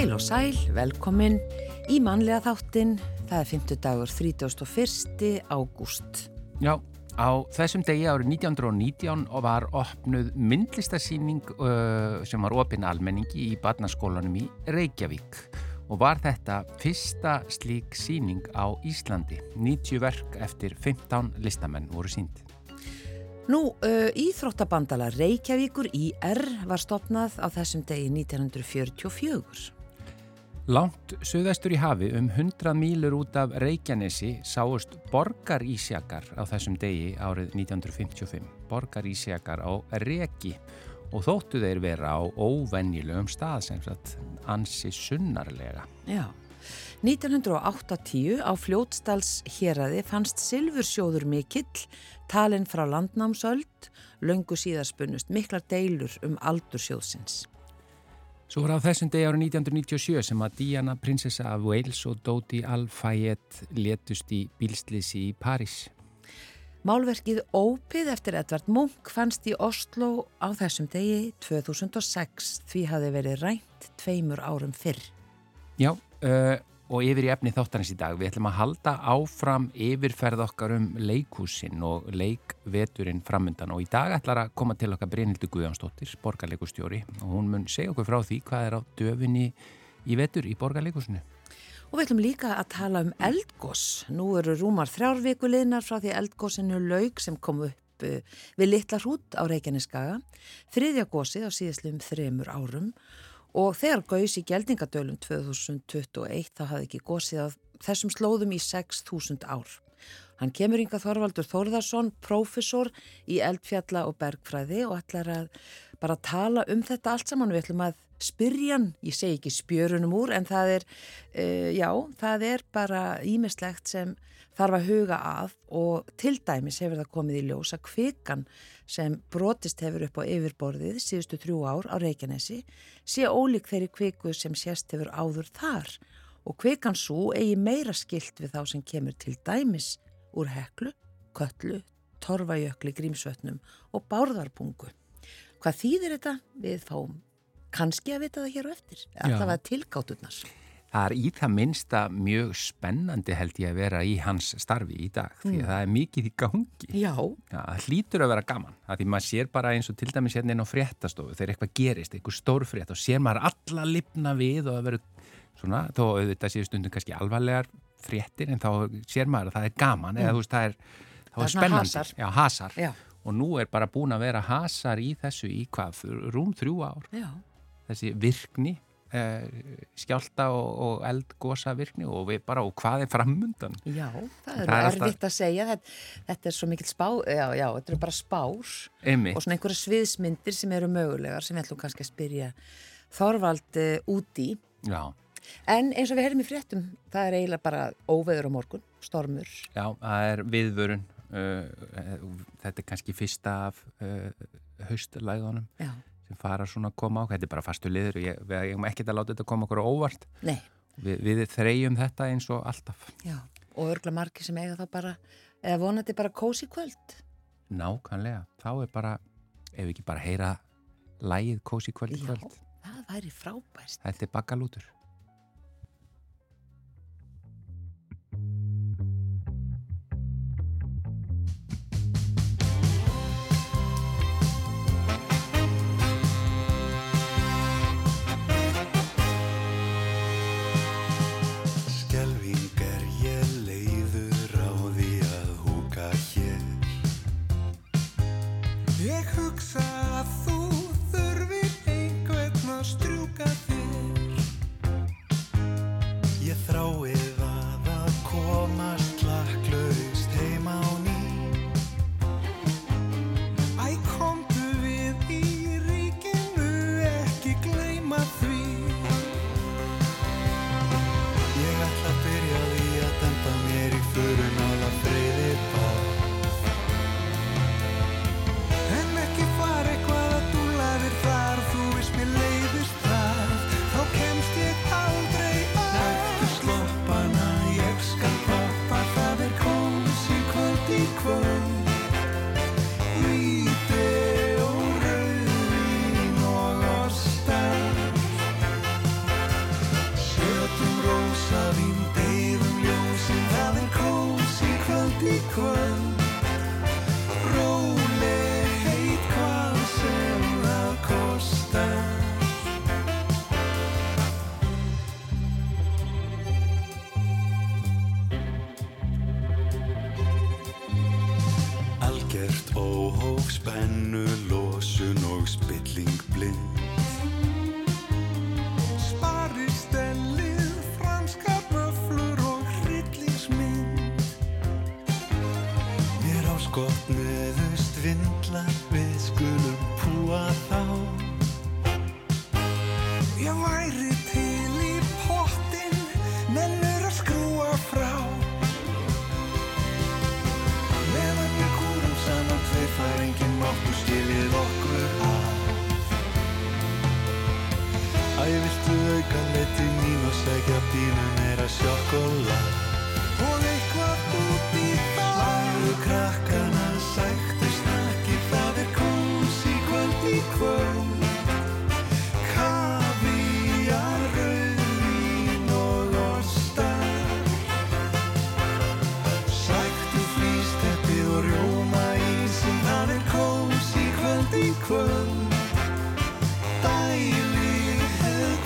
Heil og sæl, velkomin í mannlega þáttinn. Það er 50 dagur 31. ágúst. Já, á þessum degi árið 1919 var opnuð myndlistasýning uh, sem var opinn almenningi í barnaskólanum í Reykjavík og var þetta fyrsta slík síning á Íslandi. 90 verk eftir 15 listamenn voru sínd. Nú, uh, Íþróttabandala Reykjavíkur IR var stopnað á þessum degi 1944. Langt söðastur í hafi um 100 mílur út af Reykjanesi sáust borgarísjakar á þessum degi árið 1955. Borgarísjakar á Reki og þóttu þeir vera á óvennilegum stað sem sagt ansi sunnarlega. Já. 1980 á Fljótsdals héradi fannst Silfursjóður mikill, talinn frá landnámsöld, löngu síðarspunust miklar deilur um aldursjóðsins. Svo var á þessum degi árið 1997 sem að Diana, prinsessa af Wales og Dodi Al-Fayed letust í bílslisi í París. Málverkið Ópið eftir Edvard Munch fannst í Oslo á þessum degi 2006 því hafi verið rænt tveimur árum fyrr. Já, uh, og yfir í efni þáttarins í dag. Við ætlum að halda áfram yfirferð okkar um leikúsin og leikveturinn framundan og í dag ætlar að koma til okkar Brynhildur Guðjónsdóttir, borgarleikustjóri og hún mun segja okkur frá því hvað er á döfinni í vetur í borgarleikusinu. Og við ætlum líka að tala um eldgós. Nú eru rúmar þrjárvikuliðnar frá því eldgósinu laug sem kom upp uh, við litla hrút á Reykjaneskaga. Þriðja gósið á síðastluðum þremur árum og þegar gauðs í geldingadölum 2021 þá hafði ekki gósið að þessum slóðum í 6.000 ár. Hann kemur yngar Þorvaldur Þórðarsson, profesor í eldfjalla og bergfræði og ætlar að bara tala um þetta allt saman. Við ætlum að spyrja hann, ég segi ekki spjörunum úr, en það er, uh, já, það er bara ímislegt sem þarf að huga að og til dæmis hefur það komið í ljós að kvikan sem brotist hefur upp á yfirborðið síðustu þrjú ár á Reykjanesi sé ólík þeirri kviku sem sérst hefur áður þar og kvikan svo eigi meira skilt við þá sem kemur til dæmis úr heklu, köllu, torfajökli, grímsvötnum og bárðarbungu. Hvað þýðir þetta? Við fáum kannski að vita það hér á eftir, allavega tilgátturnar. Það er í það minnsta mjög spennandi held ég að vera í hans starfi í dag því að mm. það er mikið í gangi. Já. Já. Það hlýtur að vera gaman. Það því maður sér bara eins og til dæmis hérna inn á fréttastofu þegar eitthvað gerist, eitthvað stór frétt og sér maður alla lifna við og það verður svona, þó auðvitað séu stundum kannski alvarlegar fréttir en þá sér maður að það er gaman mm. eða þú veist það er, það er spennandi. Hasar. Já, hasar. Já. Og nú er bara búin að vera hasar í þessu í hvað, rúm þrjú ár. Já. Þessi virkni Uh, skjálta og, og eldgosa virkni og við bara, og hvað er framundan? Já, það er erfitt alltaf... að segja þetta, þetta er svo mikil spá já, já, þetta er bara spár Einmitt. og svona einhverja sviðsmyndir sem eru mögulegar sem við ætlum kannski að spyrja Þorvald uh, úti Já. en eins og við heyrðum í fréttum það er eiginlega bara óveður á morgun stormur. Já, það er viðvörun þetta er kannski fyrsta af haustlæðunum Já. sem fara svona að koma á, þetta er bara fastu liður. Og ég, við hefum ekkert að láta þetta koma okkur óvart. Vi, Við þreyjum þetta eins og alltaf. Já, og örgla margi sem eiga það bara eða vonandi bara kósi kvöld. Nákvæmlega, þá er bara ef við ekki bara heyra lægið kósi kvöld Já, kvöld. Það væri frábæst Þetta er bakalútur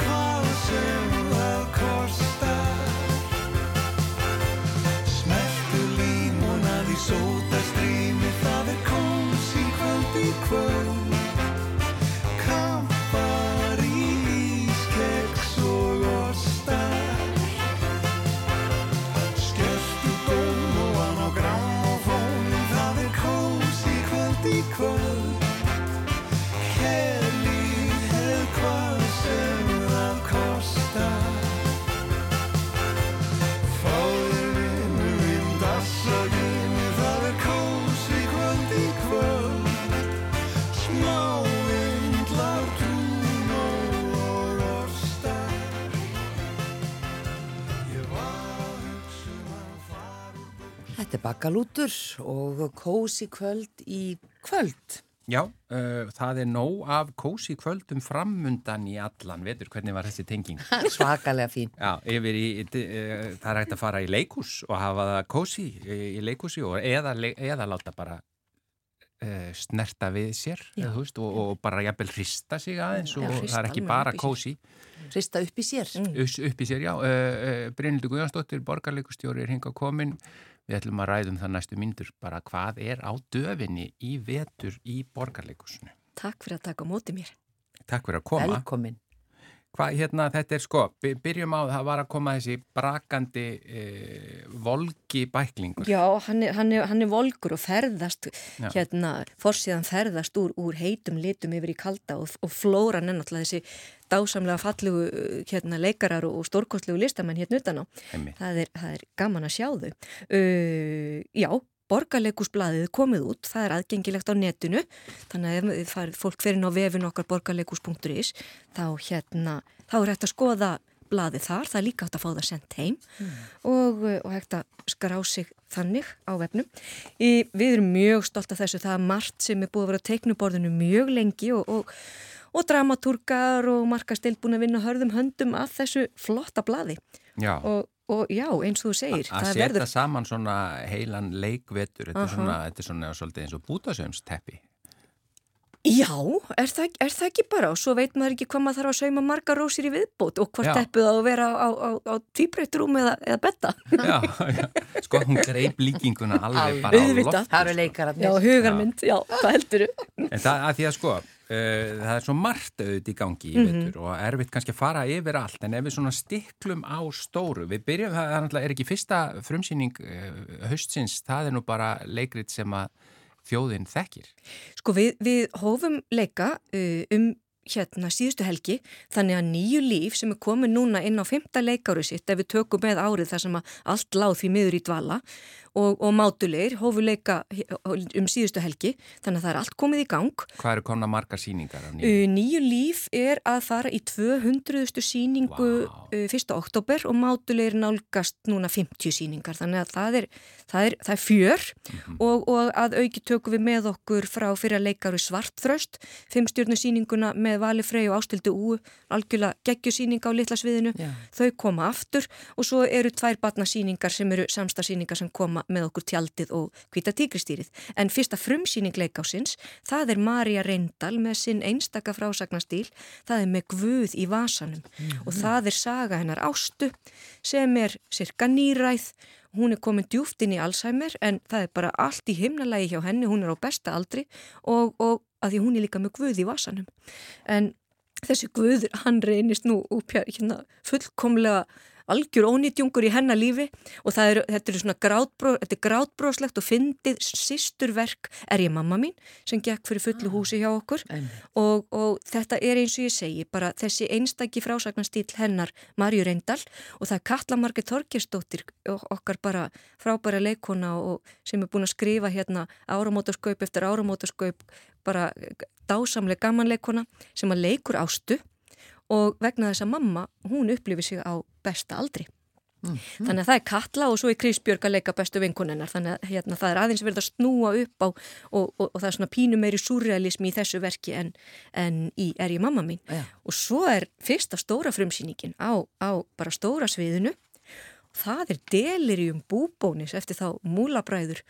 hvað sem það Smeltu límonað í er kvöld í kvöld Þetta er bakalútur og kósi kvöld í kvöld. Já, uh, það er nóg af kósi kvöldum framundan í allan vetur, hvernig var þessi tenging? Svakalega fín. Já, yfir í, uh, það er hægt að fara í leikús og hafa það kósi í, leikúsi og eða, eða láta bara uh, snerta við sér Já. þú veist, og, og bara jafnvel hrista sig aðeins Já, og hrista það er ekki bara kósi Hrista upp í sér. Us- upp í sér, já. Brynildur Guðjónsdóttir, borgarleikustjóri er hinga komin. Við ætlum að ræðum það næstu myndur bara hvað er á döfinni í vetur í borgarleikusinu. Takk fyrir að taka móti mér. Takk fyrir að koma. Velkomin. Hvað, hérna, þetta er sko, by- byrjum á það var að koma þessi brakandi eh, volgi bæklingur. Já, hann er, hann er, hann er volgur og ferðast, Já. hérna, forsíðan ferðast úr, úr heitum litum yfir í kalda og, og flóran er náttúrulega þessi dásamlega fallegu uh, hérna, leikarar og stórkostlegu listamenn hérna utan á. Það er, það er gaman að sjá þau. Uh, já, borgarleikusblaðið er komið út, það er aðgengilegt á netinu, þannig að ef farið, fólk fer inn á vefin okkar borgarleikus.is, þá hérna, þá er hægt að skoða blaðið þar, það er líka hægt að fá það sendt heim og, uh, og hægt að skrá sig þannig á vefnum. Í, við erum mjög stolt af þessu, það er margt sem er búið að vera teiknuborðinu mjög lengi og, og, og dramatúrkar og markasteild búin að vinna hörðum höndum að þessu flotta blaði Já. og, og já, eins og þú segir, Að það setja verður saman svona heilan leikvetur, þetta er Aha. svona, þetta er svona svolítið eins og bútasömsteppi. Já, er það, er það ekki bara og svo veit maður ekki hvað maður þarf að sauma marga rósir í viðbót og hvort Já. teppuð á að vera á, á, á tvíbreyttrúm eða, eða betta. Já, já, sko hún greip líkinguna alveg bara á loft. Það eru leikararnir. Já, hugarmynd, já, hvað heldur þú? En það að því að sko, uh, það er svo margt auðvitað í gangi í Mhm. vetur og erfitt kannski að fara yfir allt en ef við svona stiklum á stóru, við byrjum, það er er ekki fyrsta frumsýning uh, haustsins, það er nú bara leikrit sem að þjóðin þekkir. Sko við, við hófum leika uh, um hérna síðustu helgi þannig að nýju líf sem er komið núna inn á fymta leikáru sitt ef við tökum með árið þar sem að allt láð því miður í dvala og, og mátulegir hófu leika um síðustu helgi þannig að það er allt komið í gang. Hvað eru komna margar sýningar á nýju? Nýju líf er að fara í 200. síningu uh, 1. oktober og mátulegir nálgast núna 50 síningar þannig að það er, það er, það er fjör Mhm. og, og að auki tökum við með okkur frá fyrir að leikaru svartfröst fimmstjörnu síninguna með Vali Frey og Ástildu Úu, algjörlega geggjusýninga á litla sviðinu, Já. þau koma aftur og svo eru tvær batnasýningar sem eru samstagsýningar sem koma með okkur tjaldið og hvita tígristýrið. En fyrsta frumsýning leikásins, það er Marja Reyndal með sinn einstaka frásagnastýl, það er með Guð í vasanum. Og það er saga hennar Ástu sem er cirka nýræð. Hún er komin djúft inn í Alzheimer en það er bara allt í himnalagi hjá henni, hún er á besta aldri og, og að því hún er líka með guð í vasanum. En þessi guð, hann reynist nú upp hérna fullkomlega algjör ónýtjungur í hennar lífi og er, þetta er svona grátbró, þetta er grátbróslegt og fyndið sýsturverk er ég mamma mín sem gekk fyrir fullu ah, húsi hjá okkur. og, og þetta er eins og ég segi bara þessi einstaki frásagnastýl hennar Marju Reyndal og það er Katla Marget Þorgesdóttir okkar bara frábæra leikona og sem er búin að skrifa hérna áramótaskaup eftir áramótaskaup bara dásamlega gamanleikona sem að leikur ástu og vegna þess að mamma, hún upplifir sig á besta aldri. Mm -hmm. Þannig að það er Katla og svo er Krisbjörg að leika bestu vinkunennar þannig að hérna, það er aðeins verið að snúa upp á og, og, og það er svona pínu meiri surrealismi í þessu verki en, en í Er ég mamma mín ja. og svo er fyrsta stóra frumsýningin á, á bara stóra sviðinu það er delirium búbónis eftir þá múlabræður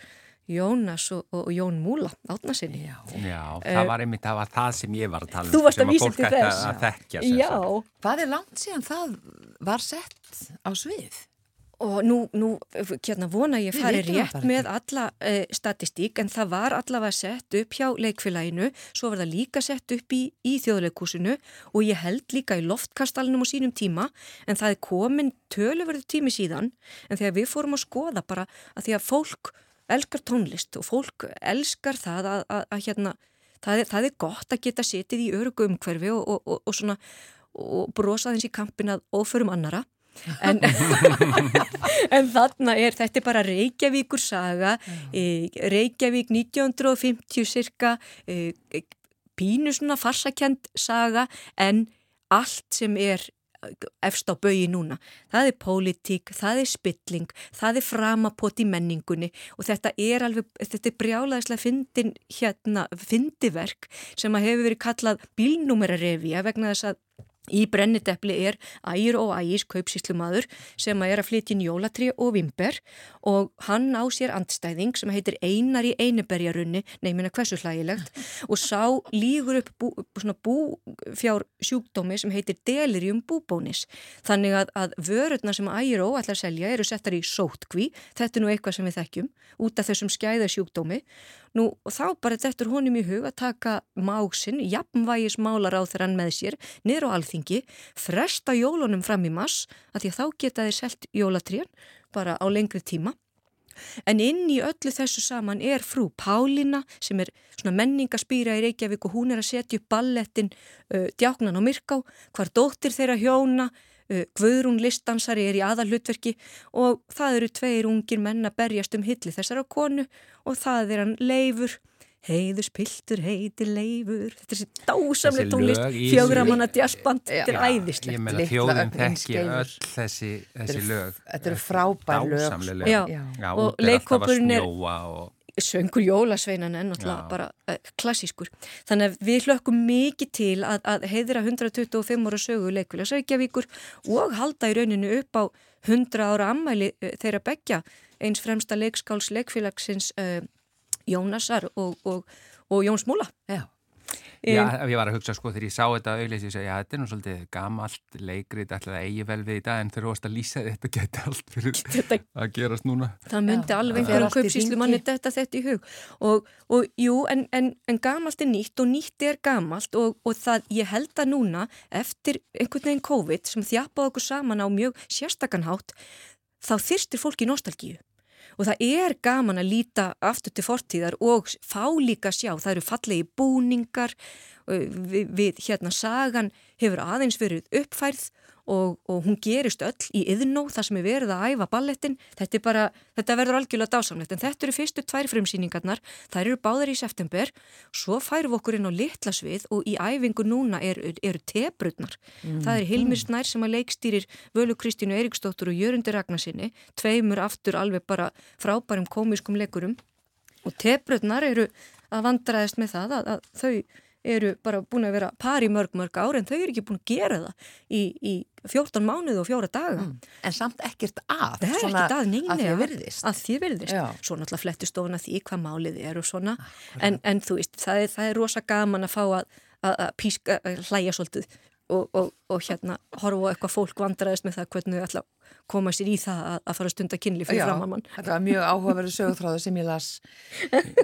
Jónas og, og Jón Múla átnasinni. Já, Já uh, það var einmitt það var það sem ég var að tala um. Þú varst að vísa til þess. Að þekkja, Já. Hvað er langt síðan það var sett á svið? Og nú, nú hérna vona ég fari rétt með alla uh, statistík en það var allavega sett upp hjá leikfélaginu, svo var það líka sett upp í, í þjóðleikúsinu og ég held líka í loftkastalunum á sínum tíma en það er komin töluverðu tími síðan en þegar við fórum að skoða bara að því að fólk elskar tónlist og fólk elskar það að, að, að hérna, það er, það er gott að geta setið í örugu umhverfi og, og, og, og svona og brosa þins í kampin að ofurum annara en, en þarna er þetta er bara Reykjavíkur saga e, Reykjavík 1950 cirka e, pínu svona farsakend saga en allt sem er efst á baui núna. Það er pólitík, það er spilling, það er framapot í menningunni og þetta er alveg, þetta er brjálaðislega fyndin hérna, fyndiverk sem að hefur verið kallað bílnúmerarevija vegna þess að Í brenniteppli er ægir og ægis kaupsíslumadur sem að er að flytja inn jólatri og vimber og hann á sér andstæðing sem heitir Einar í Eineberjarunni, neyminna hversu hlægilegt. Og sá lígur upp bú, búfjár sjúkdómi sem heitir delirium búbónis. Þannig að, að vörurna sem ægir og allar selja eru settar í sótkví, þetta er nú eitthvað sem við þekkjum, út af þessum skæðasjúkdómi Nú þá bara þetta er honum í hug að taka máksinn, jafnvægis málar á þeirra með sér, niður á alþingi, fresta jólunum fram í mass að því að þá geta þeir selt jólatrén bara á lengri tíma. En inn í öllu þessu saman er frú Pálina sem er menningaspýra í Reykjavík og hún er að setja upp ballettin uh, Djáknan og Myrká, hvar dóttir þeirra hjóna, Guðrún listansari er í aðalhutverki og það eru tveir ungir menn að berjast um hilli þessara konu og það er hann leifur. Heiður spiltur, heitir leifur. Þetta er þessi dásamlega tónlist. fjögramanna djassband, þetta er æðislegt. ég meina þjóðum þekki öll þessi, þessi lög. þetta eru frábær lög, lög. Já. Já, og leikópurinn er og... söngur jólasveinan en náttúrulega bara uh, klassískur. Þannig að við hlökkum mikið til að, að heiðra 125 ára sögu leikulega Sækjavíkur og halda í rauninu upp á 100 ára ammæli uh, þeirra begja eins fremsta leikskáls leikfélagsins uh, Jónasar og, og, og Jóns Múla. Já Já, ég var að hugsa sko þegar ég sá þetta auðvitað, ég segi að þetta er nú svolítið gamalt leikrið, alltaf eigi vel við í dag en þegar þú varst að lýsa þetta geti allt fyrir þetta, að gerast núna. Það myndi Já, alveg einhverjum kaupsíslu manni þetta þetta í hug. Og, og jú, en, en, en gamalt er nýtt og nýtt er gamalt og, og það, ég held að núna eftir einhvern veginn COVID sem þjapað okkur saman á mjög sérstakanhátt þá þyrstir fólki nostalgíu og það er gaman að líta aftur til fortíðar og fá líka sjá, það eru fallegi búningar við, við hérna sagan hefur aðeins verið uppfærð og, og hún gerist öll í yðnó þar sem er verið að æfa ballettin þetta, bara, þetta verður algjörlega dásamlegt. En þetta eru fyrstu tvær frumsýningarnar. Þær eru báðar í september. Svo færum við okkur inn á litlasvið og í æfingu núna eru er tebrutnar mm. það er Hilmir Snær sem að leikstýrir Völu Kristínu Eiríksdóttur og Jörundur Ragnarsinni tveimur aftur alveg bara frábærum komískum leikurum. Og tebrutnar eru að vandraðist með það að, að þau eru bara búin að vera par í mörg mörg ár en þau eru ekki búin að gera það í, í 14 mánuð og fjóra daga. Mm. En samt ekkert að. Það er ekkert að, neina, að því virðist, að því virðist. Svo náttúrulega flettistofuna því hvað málið er og svona. Ah, en, en þú veist, það er, það er rosa gaman að fá að, að píska, hlæja svolítið og, og, og hérna horfa á eitthvað fólk vandraðist með það hvernig þau ætla að koma sér í það að, að fara að kynli fyrir framamann. Þetta var mjög áhugaverðu sögutráðu sem ég las.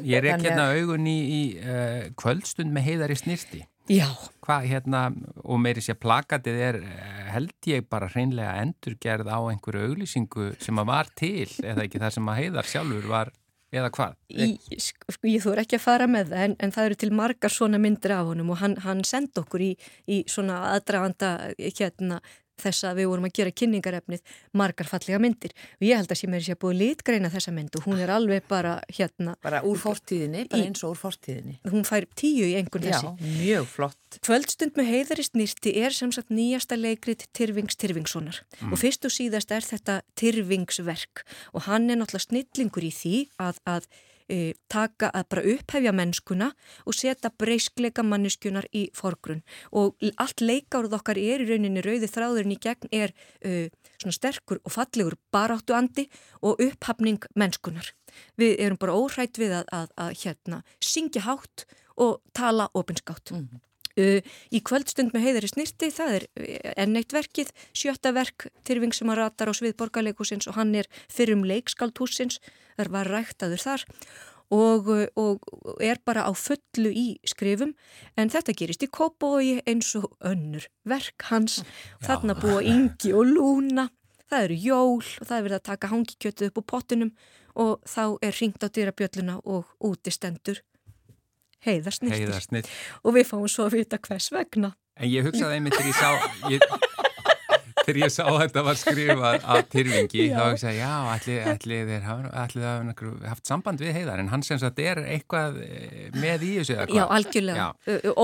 Ég er ekki hérna augun í, í uh, kvöldstund með heiðar í snirti. Já. Hvað hérna, og meiri sé plakatið er, eh, held ég bara hreinlega endurgerð á einhverju auglýsingu sem að var til, eða ekki það sem að heiðar sjálfur var eða hvað? Í, sko, ég þú er ekki að fara með það en, en það eru til margar svona myndir af honum og hann, hann senda okkur í, í svona aðdraganda hérna þess að við vorum að gera kynningarefnið margar fallega myndir. Og ég held að sem er sér búið litgreina þessa mynd og hún er alveg bara hérna bara úr fortíðinni, bara eins og úr fortíðinni. hún fær tíu í einhvern þessi. Mjög flott. Kvöldstund með heiðarist nýrti er sem sagt nýjasta leikrit Tyrfings Tyrfingssonar. Mm. og fyrst og síðast er þetta Tyrfingsverk. Og hann er náttúrulega snillingur í því að, að e, taka að bara upphefja mennskuna og setja breyskleika manneskjunar í forgrunn og allt leikárið okkar er í rauninni rauði þráðurinn í gegn er e, svona sterkur og fallegur baráttu andi og upphafning mennskunar. Við erum bara óhrætt við að, að, að hérna syngja hátt og tala opinskátt. Mm -hmm. Í kvöldstund með heiðari snirti, það er enneitt verkið, sjötta verk Tyrfing sem að ratar á svið borgarleikusins og hann er fyrrum leikskaldhúsins þar var ræktaður þar og, og er bara á fullu í skrifum en þetta gerist í Kópói eins og önnur verk hans, Já. þarna búa Ingi og Lúna, það eru jól og það er verið að taka hangikjötu upp á pottunum og þá er ringt á dýrabjölluna og úti stendur heiðarsnittir og við fáum svo að vita hvers vegna. En ég hugsaði einmitt þegar ég sá, ég, þegar ég sá að þetta var skrifað af Tyrfingi já. þá hugsaði ég, já, allir, allir þeir hafa haft samband við heiðar en hann sem sagt er eitthvað eh, með í þessu eða hvað. Já, algjörlega,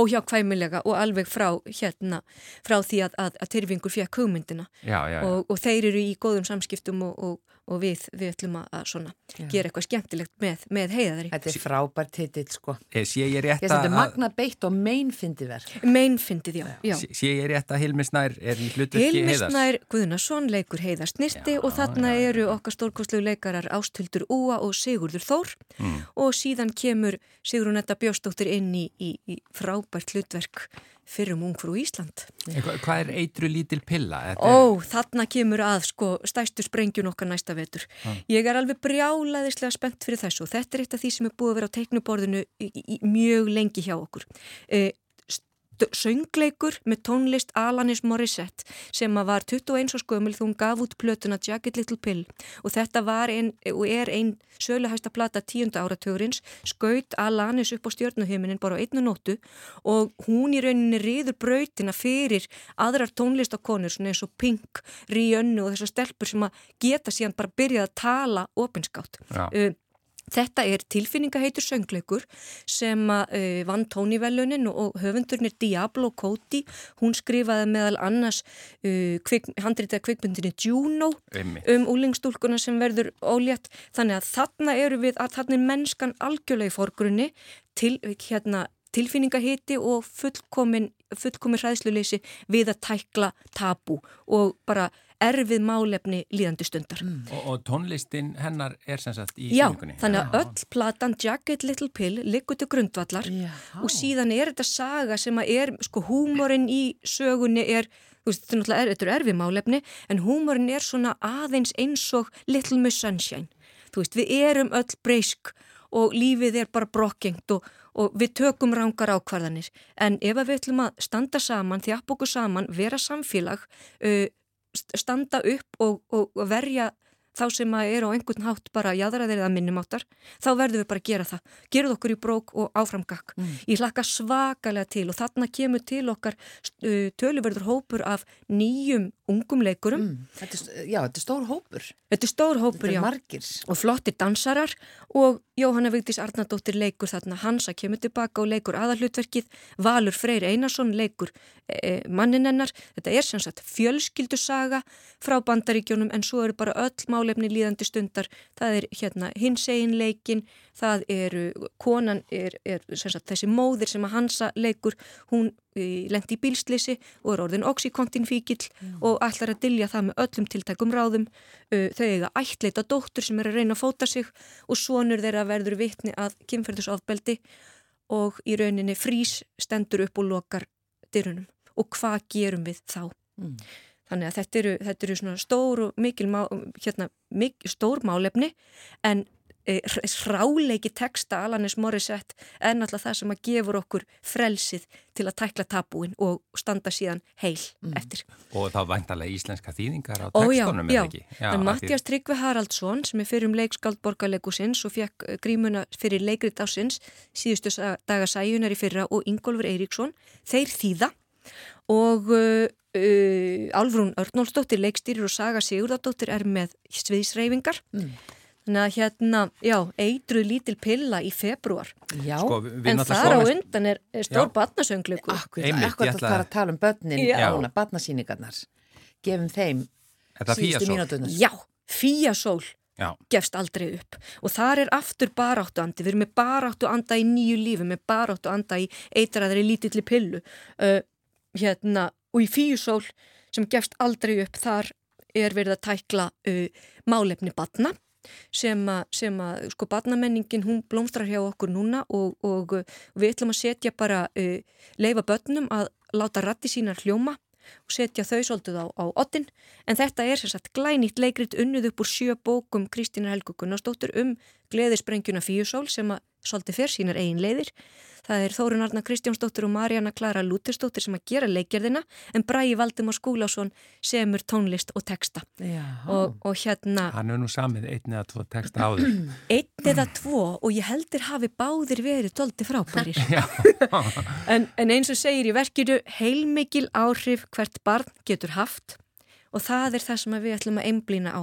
óhjákvæmilega og alveg frá hérna, frá því að, að, að Tyrfingur fekk hugmyndina já, og, og þeir eru í góðum samskiptum og, og og við, við ætlum að svona, gera eitthvað skemmtilegt með, með heiðari. Þetta er frábært titill sko. Sé ég rétt að... Þetta er magna beitt og meinfindið verð. Meinfindið, já. já. Sé ég rétt að Hilmisnær er í hlutverki heiðars? Hilmisnær Guðnason leikur heiðars nýrti og þarna já, eru okkar stórkoslu leikarar Ástöldur Úa og Sigurður Þór mm. og síðan kemur Sigrunetta Bjóstóttir inn í, í, í frábært hlutverk fyrrum ungfrú Ísland. Hva, hvað er eitru lítil pilla? Þetta Ó, er... þarna kemur að sko stæstu sprengjun okkar næsta vetur. Ah. Ég er alveg brjálaðislega spennt fyrir þessu og þetta er eitt af því sem er búið að vera á teiknuborðinu í, í, mjög lengi hjá okkur. Eh, söngleikur með tónlist Alanis Morissette sem var 21 og skömmil þú hún gaf út plötuna Jagged Little Pill og þetta var ein, og er einn söluhæsta plata tíunda áratugurins skaut Alanis upp á stjórnuhiminin bara á einnu nóttu og hún í rauninni riður brautina fyrir aðrar tónlistakonur eins og Pink, Rihanna og þessar stelpur sem að geta síðan bara byrjað að tala opinskátt. Já. Uh, Þetta er tilfinningaheitur söngleikur sem uh, vann tónivelunin og höfundurnir Diablo Cody, hún skrifaði meðal annars uh, kvik, handrita kvikmyndinni Juno Einmi. um úlingstúlkuna sem verður ólétt. Þannig að þarna eru við að þarna er mennskan algjörlega í forgrunni til hérna tilfinningaheiti og fullkomin, fullkomin hræðsluleysi við að tækla tabu og bara erfið málefni líðandi stundar. Mm. Og, og tónlistin hennar er sem sagt í Já, síningunni? Já, þannig að öll platan Jagged Little Pill liggur til grundvallar Já. og síðan er þetta saga sem að er, sko, húmorinn í sögunni er, þú veist, þetta er, er erfið málefni, en húmorinn er svona aðeins eins og Little Miss Sunshine. Þú veist, við erum öll breysk og lífið er bara brokkengt og, og við tökum rángar ákvarðanir. En ef við ætlum að standa saman, þjáp okkur saman, vera samfélag, uh, standa upp og, og verja þá sem að er á einhvern hátt bara jæðraðir eða minnumáttar, þá verðum við bara að gera það. Gerð okkur í brók og áframgakk. Mm. Ég hlakka svakalega til og þarna kemur til okkar uh, töluverður hópur af nýjum ungum leikurum. Mm. Þetta er, já, þetta er stór hópur. Þetta er stór hópur, þetta er já. Margir. Og flottir dansarar og Jóhanna Vigdís Arnardóttir leikur þarna. Hansa kemur tilbaka og leikur aðalutverkið. Valur Freyr Einarsson leikur e, manninennar. Þetta er sem sagt fjölskyldusaga frá bandaríkjónum en svo eru bara öll málefni líðandi stundar. Það er hérna hins egin leikin, það eru, konan er, er sagt, þessi móðir sem að Hansa leikur, hún lendi í bílslisi og er orðin oxykontinfíkil mm. og ætlar að dilja það með öllum tiltækum ráðum þau eiga ættleita dóttur sem er að reyna að fóta sig og svonur þeirra verður vitni að kynferðisofbeldi og í rauninni frís stendur upp og lokar dyrunum og hvað gerum við þá? Mm. Þannig að þetta eru, þetta eru svona stór og mikil má, hérna, mikil, stór málefni en e, hráleiki texta Alanis Morissette er náttúrulega það sem að gefur okkur frelsið til að tækla tabúin og standa síðan heil mm. eftir. Og þá væntalega íslenska þýðingar á textunum, eða ekki? Já, já. Mattias Tryggve Haraldsson sem er fyrir um leikskald borgarleikusins og fekk e, grímuna fyrir leikrit ásins síðustu dagasæjunar í fyrra og Ingólfur Eiríksson, þeir þýða og uh, uh, Álfrún Örnólfsdóttir leikstýrir og Saga Sigurðardóttir er með sviðisreyfingar mm. Þannig að hérna, já, eitruð lítil pilla í februar já, sko, en þar á undan er, er stór batnasönglugu Akkur að fara að tala um börnin batnasýningarnar gefum þeim síðustu mínutunar Já, fíasól Já. gefst aldrei upp. Og þar er aftur baráttu andi, við erum með baráttu anda í nýju lífi, með baráttu anda í eitraðri lítilli pillu. Uh, hérna, og í fíusól sem gefst aldrei upp þar er verið að tækla uh, málefni batna sem að, sko batnamenningin hún blómstrar hjá okkur núna og, og, við ætlum að setja bara uh, leifa börnum að láta ratti sínar hljóma og setja þau svolítið á, á ottin en þetta er sérsagt glænýtt leikrit unnuð upp úr sjö bókum Kristínar Helgu Gunnarsdóttur um gleðisprengjuna Fíusól sem að svolítið fyrr sínar eigin leiðir. Það er Þórun Arna Kristjánsdóttir og Marjana Klara Lútersdóttir sem að gera leikjörðina en Bræi Valdimár Skúlásson semur tónlist og texta. Og, og hérna... Hann er nú samið einn eða tvo texta áður. Einn eða tvo og ég heldur hafi báðir verið doldi frábærir. en, en eins og segir í verkinu heilmikil áhrif hvert barn getur haft og það er það sem við ætlum að einblýna á.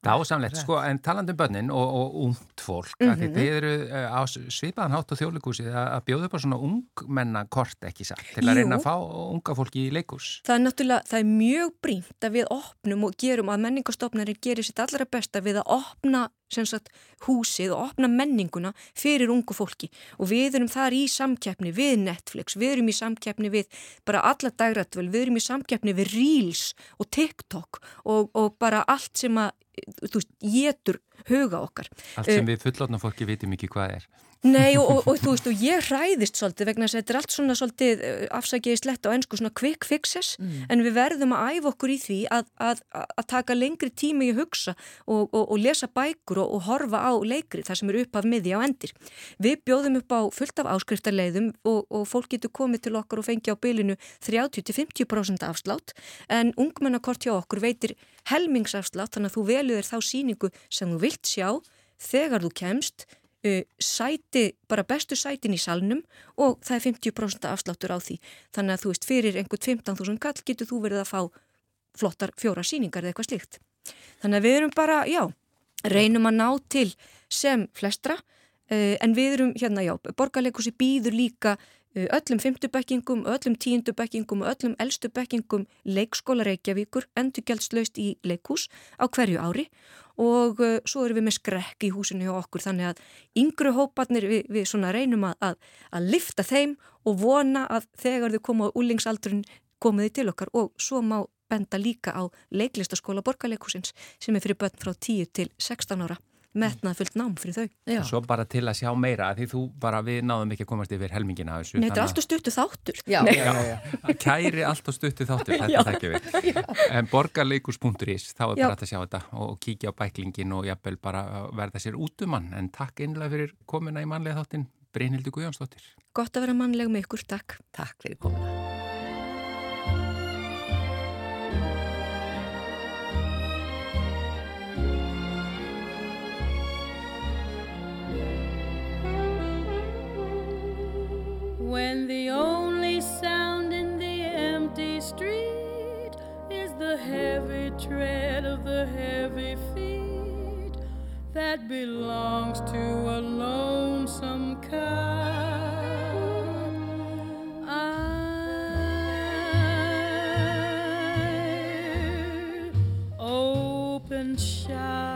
Dásamlegt, sko, en talandum bönnin og, og ungt fólk, mm -hmm. þið eru uh, á svipaðan hátt og þjóðleikúsi að bjóða upp á svona ungmennakort ekki satt, til að Jú. reyna að fá unga fólki í leikús. Það er náttúrulega, það er mjög brínt að við opnum og gerum að menningastofnari gerir sitt allra besta við að opna sagt, húsið og opna menninguna fyrir ungu fólki. Og við erum þar í samkeppni við Netflix, við erum í samkeppni við bara alla dagrættvöld, við erum í samkeppni við Reels og TikTok og, og bara allt sem að þú veist, getur huga okkar. Allt sem við fullotna fólki vitum ekki hvað er. Nei og, og, og þú veist og ég hræðist svolítið vegna þess að þetta er allt svona svolítið eh, afsækjaði slett á ennsku svona quick fixes mm. en við verðum að æfa okkur í því að, að, að taka lengri tími í hugsa og, og lesa bækur og horfa á leikri þar sem eru upp af miði á endir. Við bjóðum upp á fullt af áskriftarleiðum og fólk getur komið til okkar og fengi á bylinu 30-50% afslátt en ungmennakort hjá okkur veitir helmingsafslátt þannig að þú veluðir þá síningu sem þú vilt sjá þegar þú kemst uh, sæti, bara bestu sætin í salnum og það er 50% afsláttur á því. Þannig að þú veist, fyrir einhvern 15.000 kall getur þú verið að fá flottar fjóra síningar eða eitthvað slikt. Þannig að við erum bara, já, reynum að ná til sem flestra uh, en við erum, hérna, já, borgarleikusi býður líka öllum fymtubekkingum, öllum tíundubekkingum og öllum eldstubekkingum leikskóla Reykjavíkur endur gældslaust í leikús á hverju ári. Og svo erum við með skrekk í húsinu hjá okkur þannig að yngru hóparnir við, við svona reynum að, að, að lifta þeim og vona að þegar þau koma á úlingsaldrun komiði til okkar. Og svo má benda líka á leiklistaskóla borgarleikusins sem er fyrir börn frá 10 til 16 ára metnað fullt nám fyrir þau. Já. Svo bara til að sjá meira því þú bara, við náðum ekki að komast yfir helmingina þessu. Nei, þetta er alltaf stuttu þáttur. Já, já, já. Kæri alltaf stuttu þáttur, þetta þekkjum við. En borgarleikus.is, þá er bara að sjá þetta og kíkja á bæklingin og jafnvel bara verða sér út um hann. En takk einlega fyrir komuna í manlega þáttin, Brynhildur Guðjónsdóttir. Gott að vera manlega með ykkur, takk. Takk fyrir komuna. When the only sound in the empty street is the heavy tread of the heavy feet that belongs to a lonesome cub. I open shop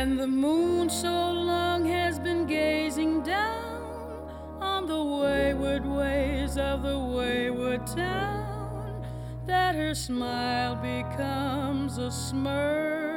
And the moon so long has been gazing down on the wayward ways of the wayward town that her smile becomes a smirk.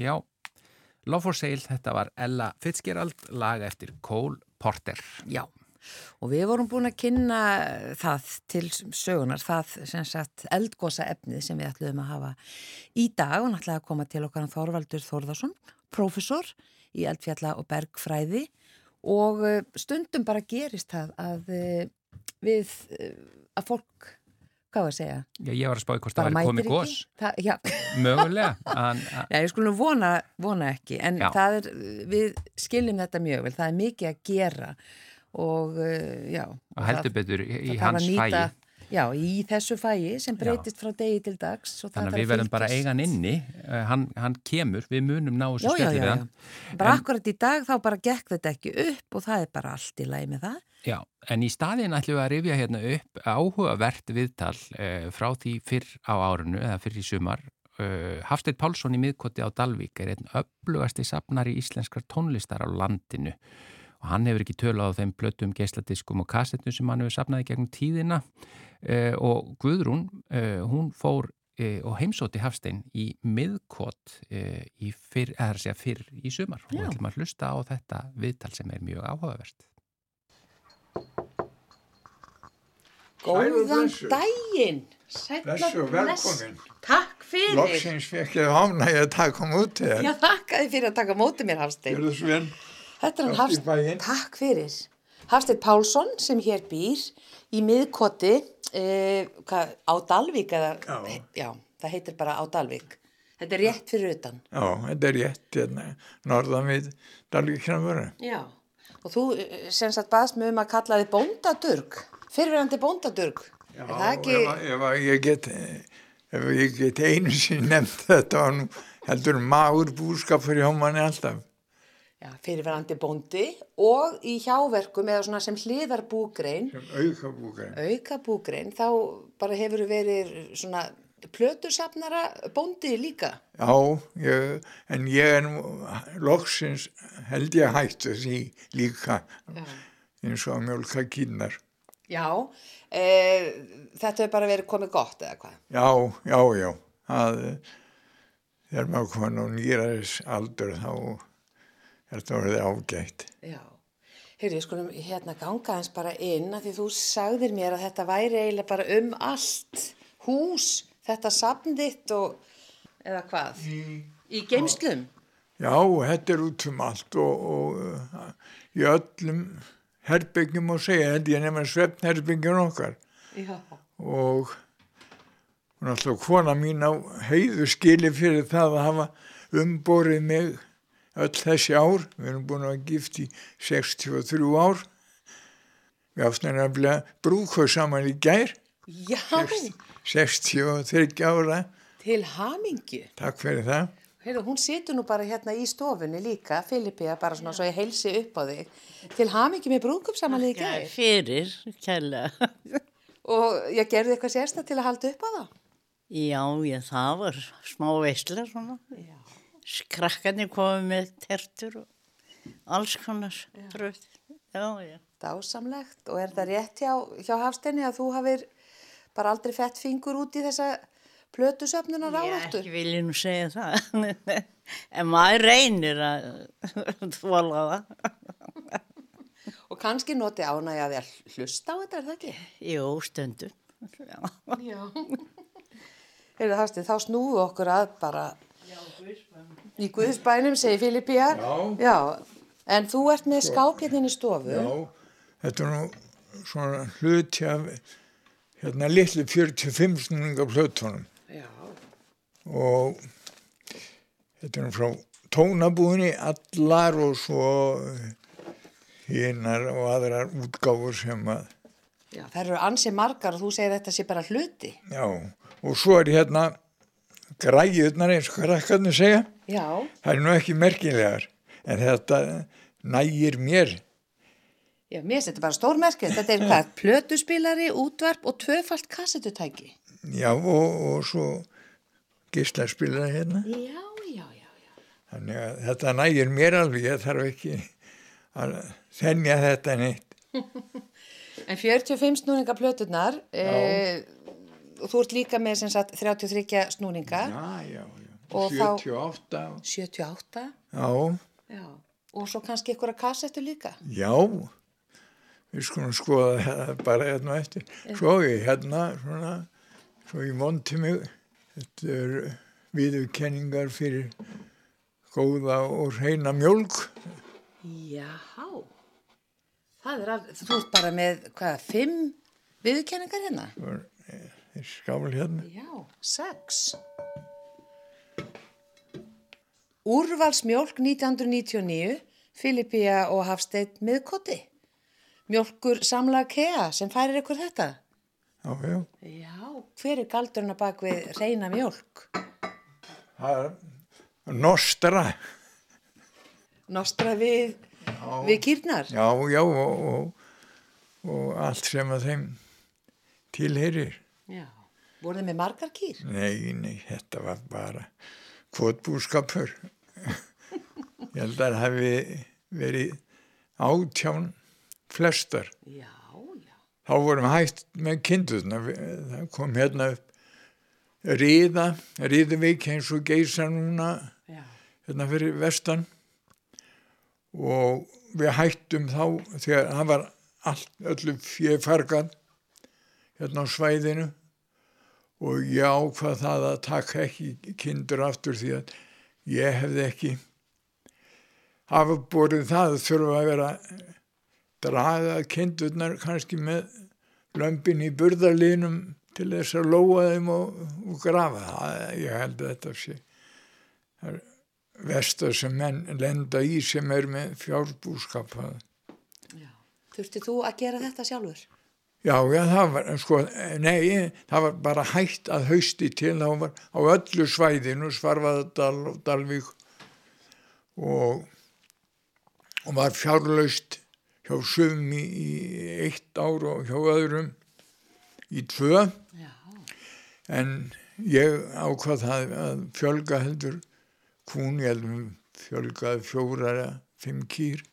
ekki á. Love for Sale, þetta var Ella Fitzgerald, laga eftir Cole Porter. Já, og við vorum búin að kynna það til sögunar, það sem sagt eldgosa efnið sem við ætlum að hafa í dag og náttúrulega að koma til okkar á Þorvaldur Þorðarsson, profesor í eldfjalla og bergfræði og eh, stundum bara gerist það að eh, við, eh, að fólk hvað var að segja? Já, ég var að spáði hvort það væri komið mætir gos, ekki? Það, já, mögulega. En, Já, ég skulum vona, vona ekki, en Já. er, við skiljum þetta mjög vel, það er mikið að gera og uh, já. og heldur betur í, í hans nýta, fægi. Já, í þessu fægi sem breytist frá degi til dags. Þannig að við verðum bara eigan inni, uh, hann, hann kemur, við munum ná þessu Já, já, já, já. hann. Bara En- akkurat í dag þá bara gekk þetta ekki upp og það er bara allt í lagi með það. Já, en í staðin ætlum við að rifja hérna upp áhugavert viðtal uh, frá því fyrr á árunu eða fyrr í sumar. Uh, Hafsteinn Pálsson í miðkoti á Dalvík er einn öflugasti safnari íslenskar tónlistar á landinu og hann hefur ekki tölað á þeim blötum, geisladiskum og kassettum sem hann hefur safnaði gegnum tíðina uh, og Guðrún, hún fór og heimsóti Hafsteinn í miðkot uh, í fyrr, eða það er að fyrr í sumar og Já. ætlum að hlusta á þetta viðtal sem er mjög áhugavert. Góðan daginn! Bless. velkomin. Takk fyrir! Loksins fekk ég ánægja að taka móti þér. Já, þakka þið fyrir að taka á móti mér, vel. Þetta er hann bæinn. Takk fyrir. Hafsteinn Pálsson sem hér býr í miðkoti eh, hvað, á Dalvík eða, Já. já, það heitir bara á Dalvík. Þetta er rétt fyrir utan. Já, þetta er rétt hérna, norðan við Dalvíknamöru. Já. Og þú eh, sem sagt baðst mig um að kalla þið bóndadurg. Fyrirverandi bóndadurg. Já, ekki... ef, ef ég get, ef ég get einu sinni nefnt þetta var nú heldur magur búskapur hjá manni alltaf. Já, fyrirverandi bóndi og í hjáverkum eða svona sem hliðar búgrein, Sem auka búkar. auka búgrein, þá bara hefur verið svona plötusafnara bóndi líka. Já, ég, en ég er nú loksins held ég hættu því líka Já. eins og að mjölka kynnar. Já, e, þetta hefur bara verið komið gott eða hvað? Já, já, já. Það, þegar maður komin á nýraðis aldur þá er þetta orðið ágætt. Já. Heyrðu, við skulum hérna ganga eins bara inn að því þú sagðir mér að þetta væri eiginlega bara um allt hús, þetta safnditt og, eða hvað? Í, í geimslum? Já, þetta er út um allt og, og uh, í öllum herbyggjum og segja, held ég nefnir svefnherbyggjum okkar Já. og alltaf kona mín á heiðu skili fyrir það að hafa umborið mig öll þessi ár, við erum búin að gift í 63 ár við áttum nefnilega brúkvað saman í gær Já, 63 ára, til hamingju. takk fyrir það Heyrðu, hún situr nú bara hérna í stofunni líka, Filipía, bara svona svo ég heilsi upp á þig. Til hamingju með brúðköpsamalið í Já, gær. fyrir, kærlega. Og ég gerði eitthvað sérsta til að halda upp á það. Já, já, það var smá veistla svona. Skrakkarnir komið með tertur og alls konar bröð. Já, já. Dásamlegt. Og er það rétt hjá, hjá Hafsteini að þú hafir bara aldrei fett fingur út í þessa plötusöfnunar Ég áráttu? ekki vilja nú segja það. en maður reynir að þvola það. Og kannski noti ánægja að að hlusta á þetta, er það ekki? Jú, stundum. Já. Já. Heyrðu Hafstein, þá snúðu okkur að bara í Guðsbænum, segir Filipía. Já. Já. En þú ert með skáp hérna stofu. Já, þetta er nú svona hluti af hérna litlu 45 snúninga plötunum Já. og þetta er frá tónabúðinni allar og svo hinnar og aðrar útgáfur sem að, Já, það eru ansi margar og þú segir þetta sé bara hluti. já, og svo er hérna græjurnar eins og krakkarnir segja, Já. það er nú ekki merkilegar, en þetta nægir mér. Já, mér þetta bara stórmerkið. Þetta er hvað? Plötuspilari, útvarp og tvöfalt kassetutæki. Já, og, og svo gíslaspilað hérna. Já, já, já, já. Þannig að þetta nægir mér alveg, ég þarf ekki að þennja þetta neitt. En 45 snúninga plöturnar, e, og þú ert líka með sem sagt 33 snúninga, Já, já, já. Og þá- 78. 78, Já, já, og svo kannski ykkur að kassettu líka. já. Við skulum skoða það bara hérna eftir. Svo ég hérna, svona, svo ég monti mig. Þetta er viðurkenningar fyrir góða og reyna mjölk. Jáhá, það er að, þú ert bara með, hvað, fimm viðurkenningar hérna? skál hérna. Já, sex. Úrvalsmjólk 1999, Filipía og Hafsteinn miðkoti. Mjólkur samla Kea sem færir ykkur þetta. Já, já. Já, hver er galdurinn að bak við reyna mjólk? Það er nostra. Nostra við, við kýrnar? Já, já, og, og, og allt sem að þeim tilherir. Já. Voruð þið með margar kýr? Nei, nei, þetta var bara kvotbúskapur. Ég held að það hefði verið átján flestar. Já, já. Þá vorum hægt með kindurna. Það kom hérna upp Ríða, Ríðuvík eins og geisa núna Já. hérna fyrir vestan og við hættum þá þegar það var allt, öllu fjö fargan hérna á svæðinu og ég ákvað það að taka ekki kindur aftur því að ég hefði ekki hafa borið það að þurfa að vera draga kindurnar kannski með lömpin í burðarlinum til þess að lóa þeim og, og grafa það. Ég held að þetta sé vestar sem menn lenda í sem er með fjárbúskap. já. Þurfti þú að gera þetta sjálfur? Já, já, það var, sko, nei, það var bara hægt að hausti til, það var á öllu svæðinu, Svarfaðardal og Dalvík og, og var fjárlaust hjá sum í, í eitt ár og hjá öðrum í tvö, Já. en ég ákvað það að fjölga heldur kún, ég heldum fjölgaði fjóra eða fimm kýr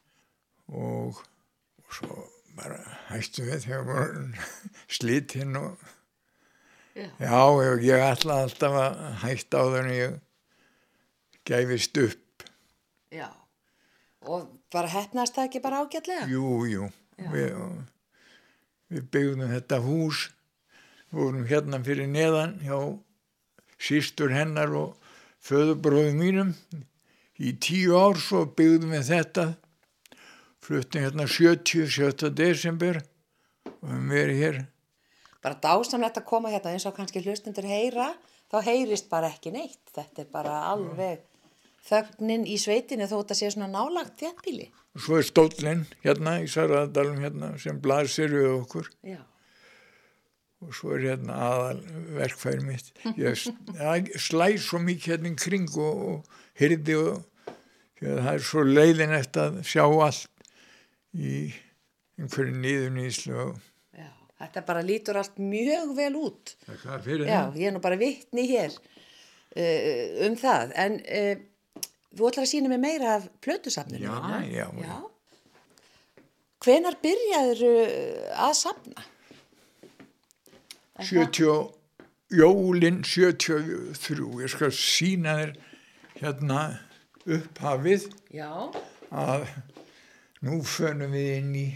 og, og svo bara hættu við þegar voru slitinn og Já. já, ég, ætla alltaf að hætta á þannig ég gæfist upp. Já. Og bara hefnast það ekki bara ágætlega? Jú, jú, við, við byggðum þetta hús, vorum hérna fyrir neðan hjá sístur hennar og föðubróðum mínum í tíu ár svo byggðum við þetta fluttum hérna 70. 7. desember og við verið hér Bara dásamlegt að koma hérna eins og kannski hlustundur heyra, þá heyrist bara ekki neitt. Þetta er bara alveg þögnin í sveitinu þó þetta sé svona nálagt þjættbíli. og svo er stóllinn hérna í Sarðardalum hérna sem blasir við okkur Já. og svo er hérna aðal verkfæri mitt ég s- ég slæ svo mikið hérna í kring og, og hyrði og að það er svo leiðin eftir að sjá allt í einhverju nýðunýslu og Já. Þetta bara lítur allt mjög vel út. það er fyrir Já, það ég er nú bara vittni hér uh, um það. En uh, þú ætlar að sína mig meira af plötusafninu. Já, þínu? já, já. Hvenar byrjaður að safna? 70, jólin 73 ég skal sína þér hérna upphafið Já. að nú fönum við inn í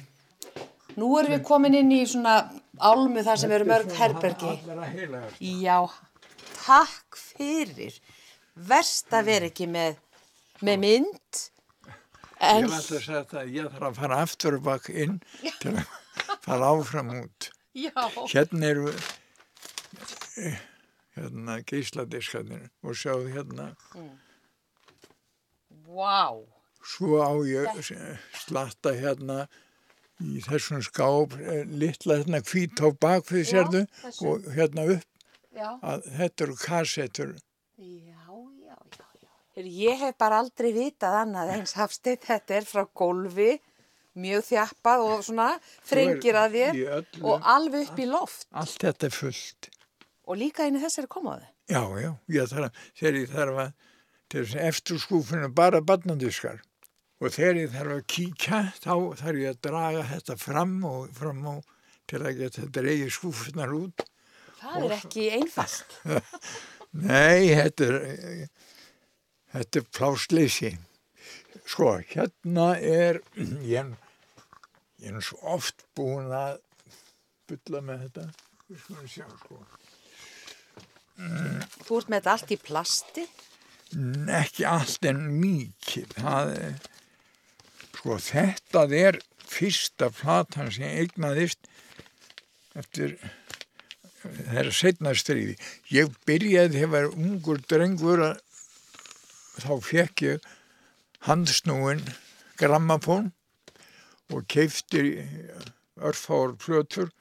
Nú erum við komin inn í svona álmu þar sem eru mörg herbergi. allra heilagar Já, takk fyrir. Verst að vera ekki með, með mynd. En, Ég alltaf að segja þetta að ég þarf að fara aftur og bak inn til að fara áfram út. já, Hérna eru eh, hérna geisladiskarnir og sjáðu hérna. Vá. svo á ég slatta hérna í þessum skáp eh, litla hérna hvít á bakfið sérðu og hérna upp. Já, að þetta eru kassettur já, Ég hef bara aldrei vitað annað eins hafsteitt. Þetta er frá gólfi, mjög þjappað og svona þrengir að þér og alveg upp í loft. allt þetta er fullt. Og líka inn í þessari komaðu. Já, já, ég þarf þegar ég þarf að, þess að eftir skúfinu bara barnandiskar og þegar ég þarf að kíkja þá þarf ég að draga þetta fram og fram og til að geta dreigið skúfunar út. Það er ekki einfalt. Nei, þetta er, þetta er plásleysi. Sko, hérna er, ég, er nú svo oft búin að bylla með þetta. Við skulum sjá, sko. Þú ert með þetta allt í plasti. ekki allt en mikið það er sko þetta er fyrsta platan sem ég eignaðist eftir er setna stríði. Ég byrjaði þegar ungur drengur að þá fekk ég handsnúin grammafón og keifti örfár plötur.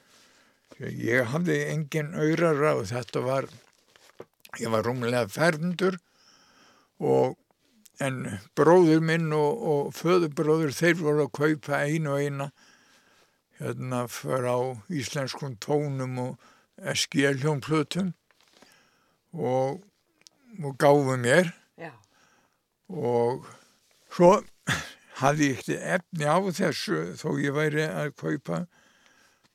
Ég hafði engin auðrara og þetta var, ég var rúmlega fermdur og en bróður minn og, og föðubróður þeir voru að kaupa einu og eina hérna frá íslenskum tónum og SG-hljónplötum og, og gáfu mér. Og svo hafði ég ekki efni á þessu þó ég væri að kaupa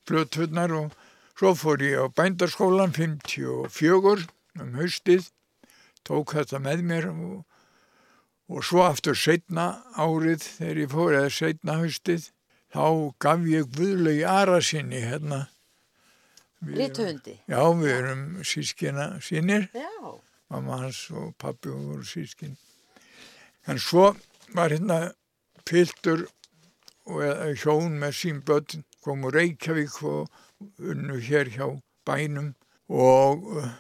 plöturnar og svo fór ég á bændarskólan 54 um haustið, tók þetta með mér og, og svo aftur setna árið þegar ég fór eða setna haustið þá gaf ég Guðlaug Ara sinni hérna. Rítuhundi. Já, við erum sískina sínir Já. mamma hans og pappi voru sískin. En svo var hérna piltur og eða hjón með sín börn kom úr Reykjavík og unnu hér hjá bænum og uh,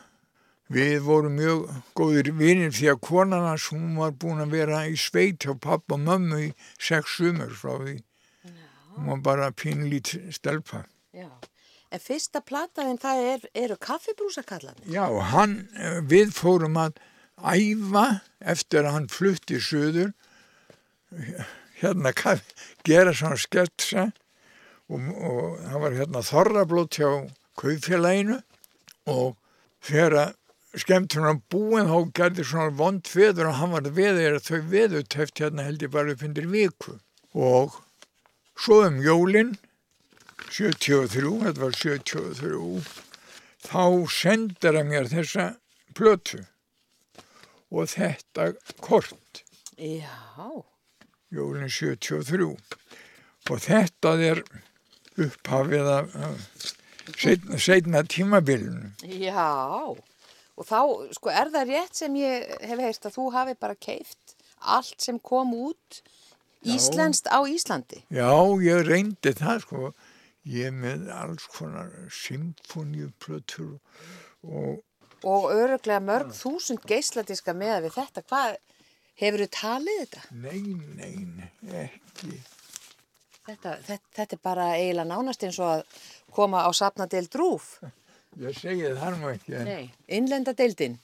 við vorum mjög góðir vinir því að konan hans hún var búin að vera í sveit hjá pappa og mömmu í sex sumur frá því. Hún var bara pínlít stelpa. Já. En fyrsta plataðin það er, eru kaffibrúsakallarnir. Já, hann, eh, við fórum að æfa eftir að hann flutti söður, hérna gera svona sketsa og, og það var hérna þorrablót hjá kaupfélaginu og þegar að skemmtunum búin þá gerði svona vond veður og hann var veður þau veður teft hérna held ég bara upp undir viku. Og svo um jólin 73, þetta var 73 þá sendir hann mér þessa plötu og þetta kort Já. jólinn 73 og þetta er upphafið af af seinna, seinna tímabilinu Já. Og þá, sko, er það rétt sem ég hef heyrt að þú hafi bara keift allt sem kom út íslenskt á Íslandi. já, ég reyndi það sko ég með alls konar symfóniuplötur og Og öruglega mörg þúsund geisladiska með við þetta. Hvað, hefur þú talið þetta? nei, nei, nei, ekki Þetta, þetta? þetta er bara eiginlega nánast eins og að koma á safnadeild rúf. ég segi það nú ekki en Nei. Innlenda deildin.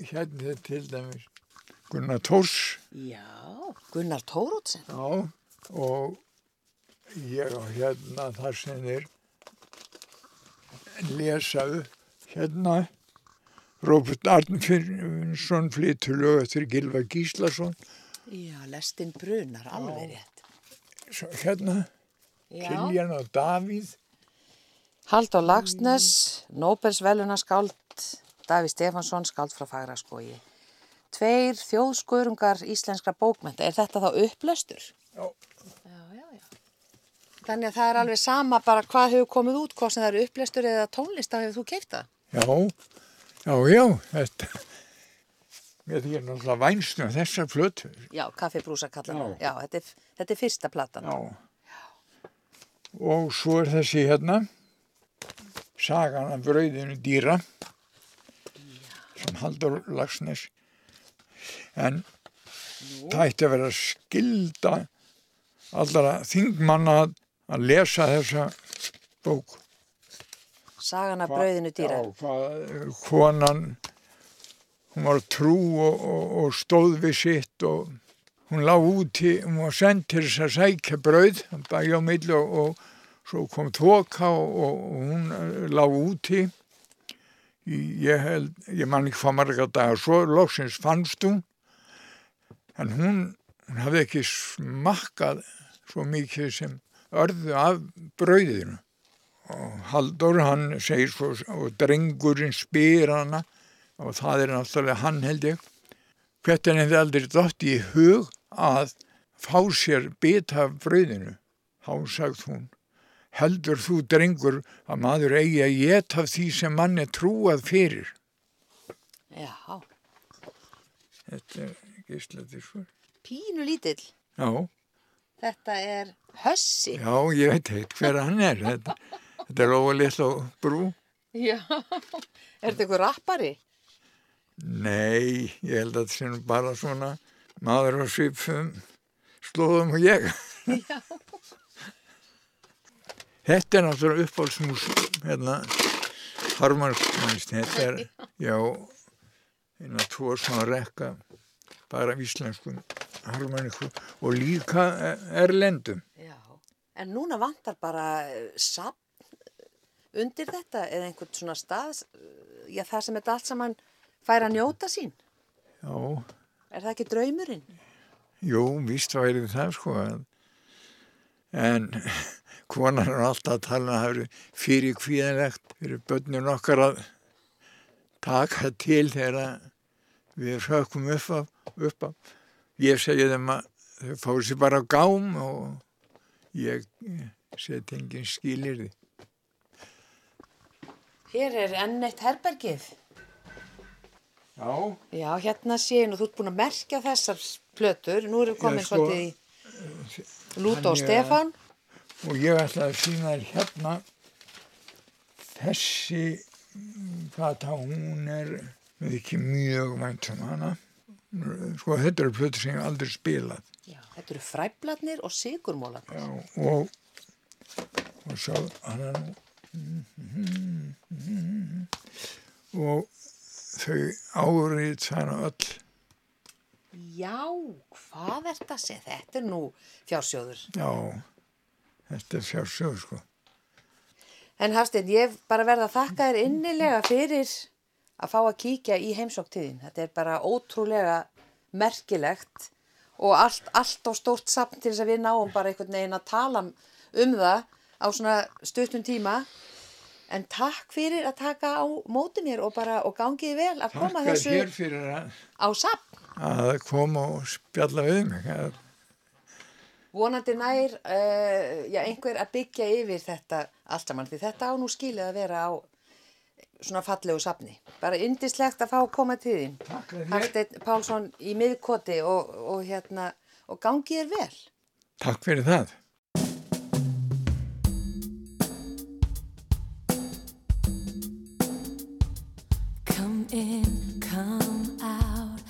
hérna er til dæmis Gunnar Tórs Já. Gunnar Tórótsen. Já, og ég á hérna þar sem þeir lesa upp hérna Róbert Arnfinnsson flytur lög eftir Gilva Gíslason Já, lestin brunar, alveg rétt. Svo hérna, Kiljan og Davíð Haldur Lagsnes, Nóbels velunaskáld, Daví Stefansson, skáld frá Fagraskói. Tveir þjóðskurungar íslenskra bókmenta. Er þetta þá upplöstur? Já. Já, já, já. Þannig að það er alveg sama bara hvað hefur komið út, hvað sem það eru upplöstur eða tónlist, þá hefur þú keift það. Já, já, já, þetta Mér er náttúrulega vænst um þessar flötu Já, kaffibrúsa kallar Já. Já, þetta er, þetta er fyrsta platan. Já. Og svo er þessi hérna, sagan af brauðinu dýra, sem Haldur Lagsnes. En það ætti að vera skilda allra þingmanna að- lesa þessa bók. Sagan af brauðinu dýra. Já, hvað konan, hún var trú og, og, og stóð við sitt og hún lág úti, hún var sendt til þess að sækja brauð, bæja á milli og, og svo kom þoka og, hún eh, lág úti. Ég, held, ég man ekki hvað marga dagar, svo loksins fannst hún, en hún, hún hafði ekki smakkað svo mikið sem örðu af brauðinu. Haldur hann segir svo og drengurinn spyr hana og það er náttúrulega hann held ég hvernig henni aldrei dótt í hug að fá sér bita af brauðinu? Þá sagt hún heldur þú drengur að maður eigi að geta því sem mann er trúað fyrir? Já, þetta er gíslaði svo pínu lítill. já, Þetta er hössi. já, ég veit heit hver hann er þetta, þetta er óa litla brú Já, er þetta ykkur rappari? Nei, ég held að þetta nú bara svona maður á svipum slóðum og ég. Já. Þetta er náttúrulega uppáhaldsmús, hérna, harmonist, þetta er, já, eina tvo svona rekka, bara íslenskum harmoniku og líka erlendum. Já, en núna vantar bara eh, safn undir þetta eða einhvern svona stað, eh, já það sem þetta allt saman fær að njóta sín. Já, Er það ekki draumurinn? jú, víst væri það sko, en, konar er alltaf að tala um að það eru fyrir kvíðanlegt fyrir börnun okkar að taka til þegar við sökum upp af, upp af. Ég segi þeim að þau fóru sér bara á gám og ég seti engin skilir því. Hér er enn eitt herbergið. Já, Já, hérna sé ég nú, þú ert búin að merkja þessar plötur. Nú erum við komin sko, svolítið í Lúta og Stefán. og ég ætla að sína þér hérna þessi plata, hún er við ekki mjög vænt um hana sko þetta eru plötur sem ég aldrei spilað Já, þetta eru fræbladnir og sigurmólarnir. Já, og og sjá hann er nú og þau árið þannig öll Já, hvað er þetta að segja? Þetta er nú fjársjóður. já, þetta er fjársjóð sko En Hafstein, ég bara verða að þakka þér innilega fyrir að fá að kíkja í heimsóktíðin. Þetta er bara ótrúlega merkilegt og allt, allt á stórt samt til þess að við náum bara einhvern veginn að tala um það á svona stuttum tíma. En takk fyrir að taka á móti mér og bara og gangiði vel að koma Takk þessu hér fyrir að, á samt. að koma og spjalla við mig Vonandi nær uh, já, einhver að byggja yfir þetta allt saman því þetta á nú skilið að vera á svona fallegu safni. Bara indislegt að fá að koma til þín. Hafsteinn Pálsson í miðkoti og, og, hérna, og gangi þér vel. Takk fyrir það. In, come out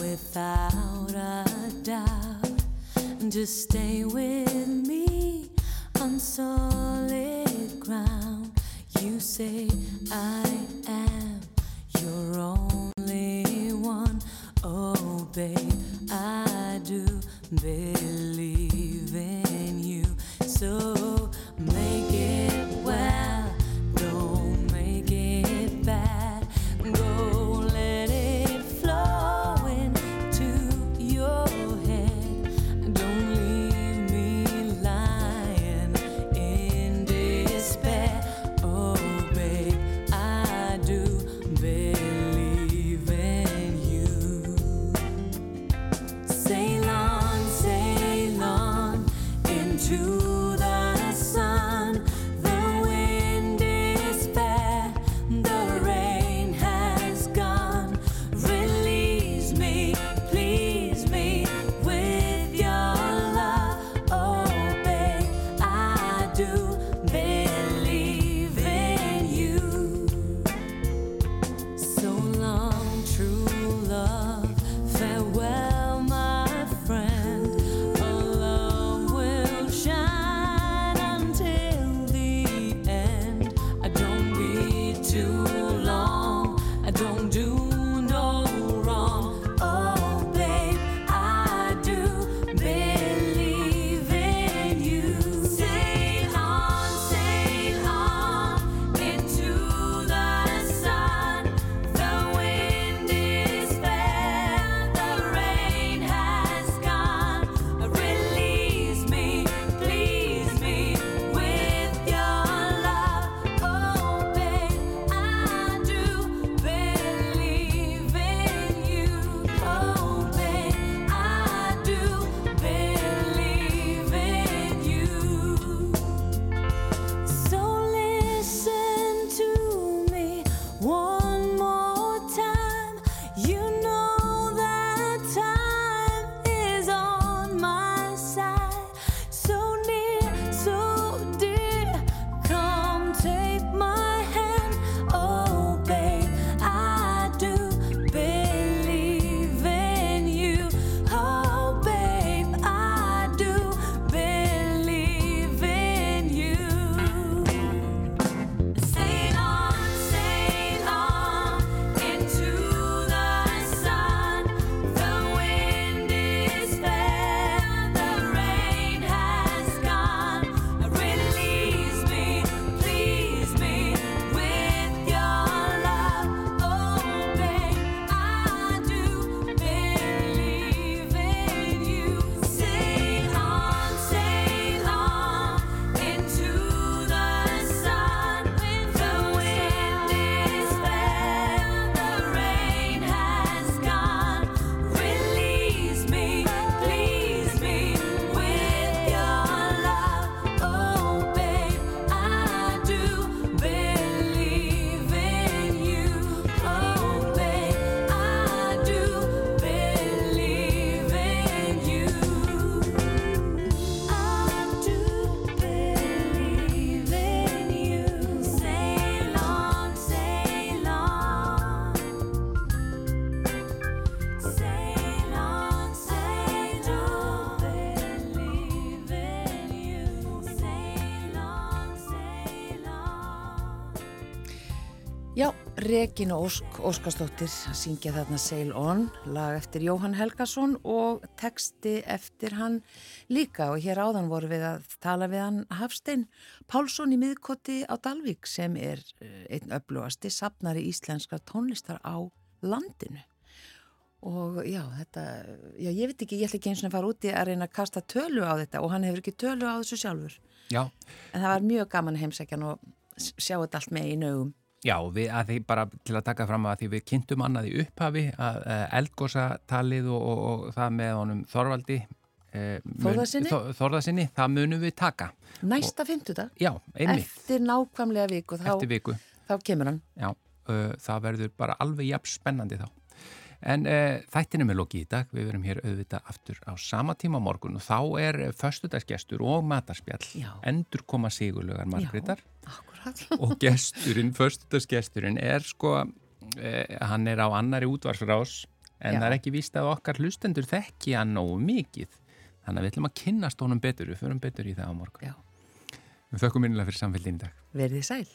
without a doubt. Just stay with me on solid ground. You say I am your only one. Oh, babe, I do believe in you. So Já, Regina Ósk, Óskarsdóttir að syngja þarna Sail On, lag eftir Jóhann Helgason og texti eftir hann líka og hér áðan voru við að tala við hann Hafstein Pálsson í miðkoti á Dalvík sem er eh, einn öflugasti sapnari íslenskar tónlistar á landinu. Og já, þetta, já, ég veit ekki, ég ætla ekki eins og að fara úti að reyna að kasta tölu á þetta og hann hefur ekki tölu á þessu sjálfur. Já, En það var mjög gaman að heimsækja hann og sjá þetta allt með í naugum. Já, við, að því bara til að taka fram að því við kynntum annað í upphafi að uh, eldgósatalið og, og, og það með honum Þorvaldi uh, Þórðarsyni? Þorðarsinni, það munum við taka. Næsta fimmtudag, Já, einmitt, eftir nákvæmlega viku, þá, eftir viku. þá kemur hann. Já, uh, það verður bara alveg jafn spennandi þá. En uh, þættinum er lokið í dag, við verum hér auðvitað aftur á sama tíma morgun og þá er föstudagsgestur og matarspjall, Já. endur koma sigurlugar Margrétar Akkurat. og gesturinn, föstudagsgesturinn er sko, uh, hann er á annari útvarsrás en Já. það er ekki víst að okkar hlustendur þekki hann nógu mikið. Þannig að við ætlum að kynnast honum betur, við förum betur í það á morgun. Já, Við þökkum minnilega fyrir samfélgin í dag. verðið sæl.